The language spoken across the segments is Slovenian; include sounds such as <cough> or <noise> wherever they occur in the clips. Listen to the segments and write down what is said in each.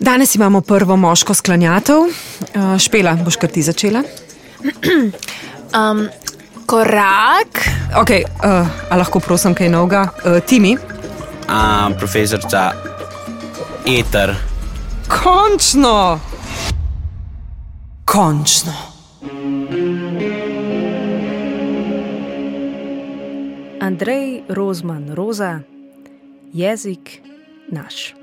Danes imamo prvo moško sklanjatev. Uh, špela, boš kar ti začela? <clears throat> Um, korak. Okay, uh, a lahko prosim kaj novega? Uh, Timi? A, profesorica Eter. Končno! Končno. Andrej Rozman, roza, jezik naš.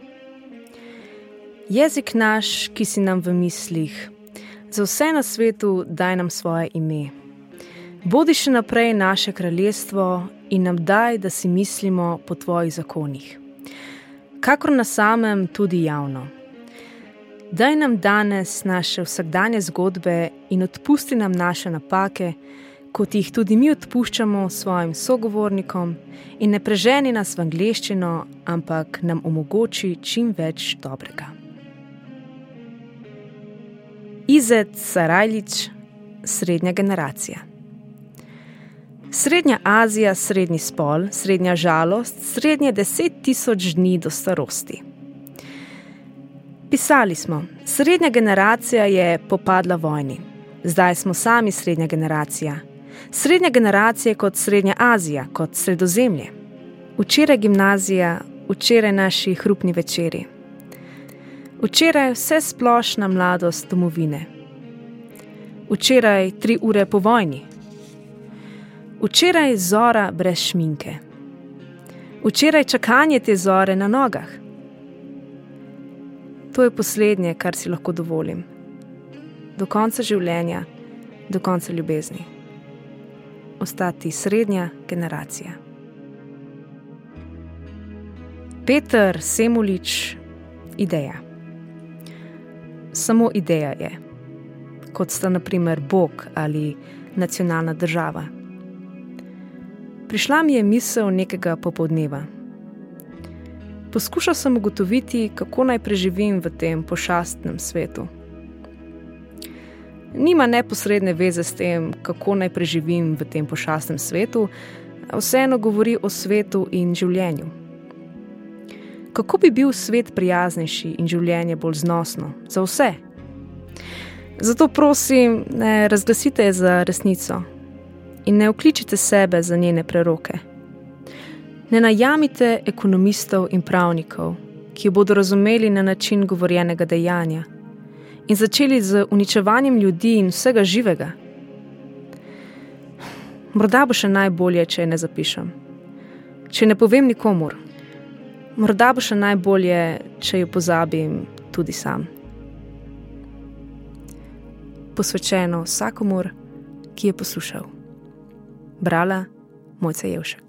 Jezik naš, ki si nam v mislih, za vse na svetu daj nam svoje ime. Bodi še naprej naše kraljestvo in nam daj, da si mislimo po tvojih zakonih. Kakor na samem, tudi javno. Daj nam danes naše vsakdanje zgodbe in odpusti nam naše napake, kot jih tudi mi odpuščamo svojim sogovornikom, in ne preženi nas v angleščino, ampak nam omogoči čim več dobrega. Izet Sarajlič, srednja generacija. Srednja Azija, srednji spol, srednja žalost, srednje deset tisoč dni do starosti. Pisali smo, srednja generacija je popadla vojni, zdaj smo sami srednja generacija. Srednja generacija kot Srednja Azija, kot Sredozemlje. Včeraj gimnazija, včeraj naši hrupni večeri. Včeraj vse splošna mladost domovine. Včeraj tri ure po vojni. Včeraj zora brez šminke. Včeraj čakanje te zore na nogah. To je poslednje, kar si lahko dovolim. Do konca življenja, do konca ljubezni. Ostati srednja generacija. Peter Semulič, ideja. Samo ideja je, kot sta naprimer Bog ali nacionalna država. Prišla mi je misel nekega popoldneva. Poskušal sem ugotoviti, kako naj preživim v tem pošastnem svetu. Nima neposredne veze s tem, kako naj preživim v tem pošastnem svetu, vseeno govori o svetu in življenju. Kako bi bil svet prijaznejši in življenje bolj znosno za vse? Zato prosim, ne razglasite je za resnico in ne vkličite sebe za njene preroke. Ne najamite ekonomistov in pravnikov, ki jo bodo razumeli na način govorjenega dejanja in začeli z uničevanjem ljudi in vsega živega. Morda bo še najbolje, če je ne zapišem, če ne povem nikomur. Morda bo še najbolje, če jo pozabim tudi sam. Posvečeno vsakomur, ki je poslušal. Brala Mojca Jevšek.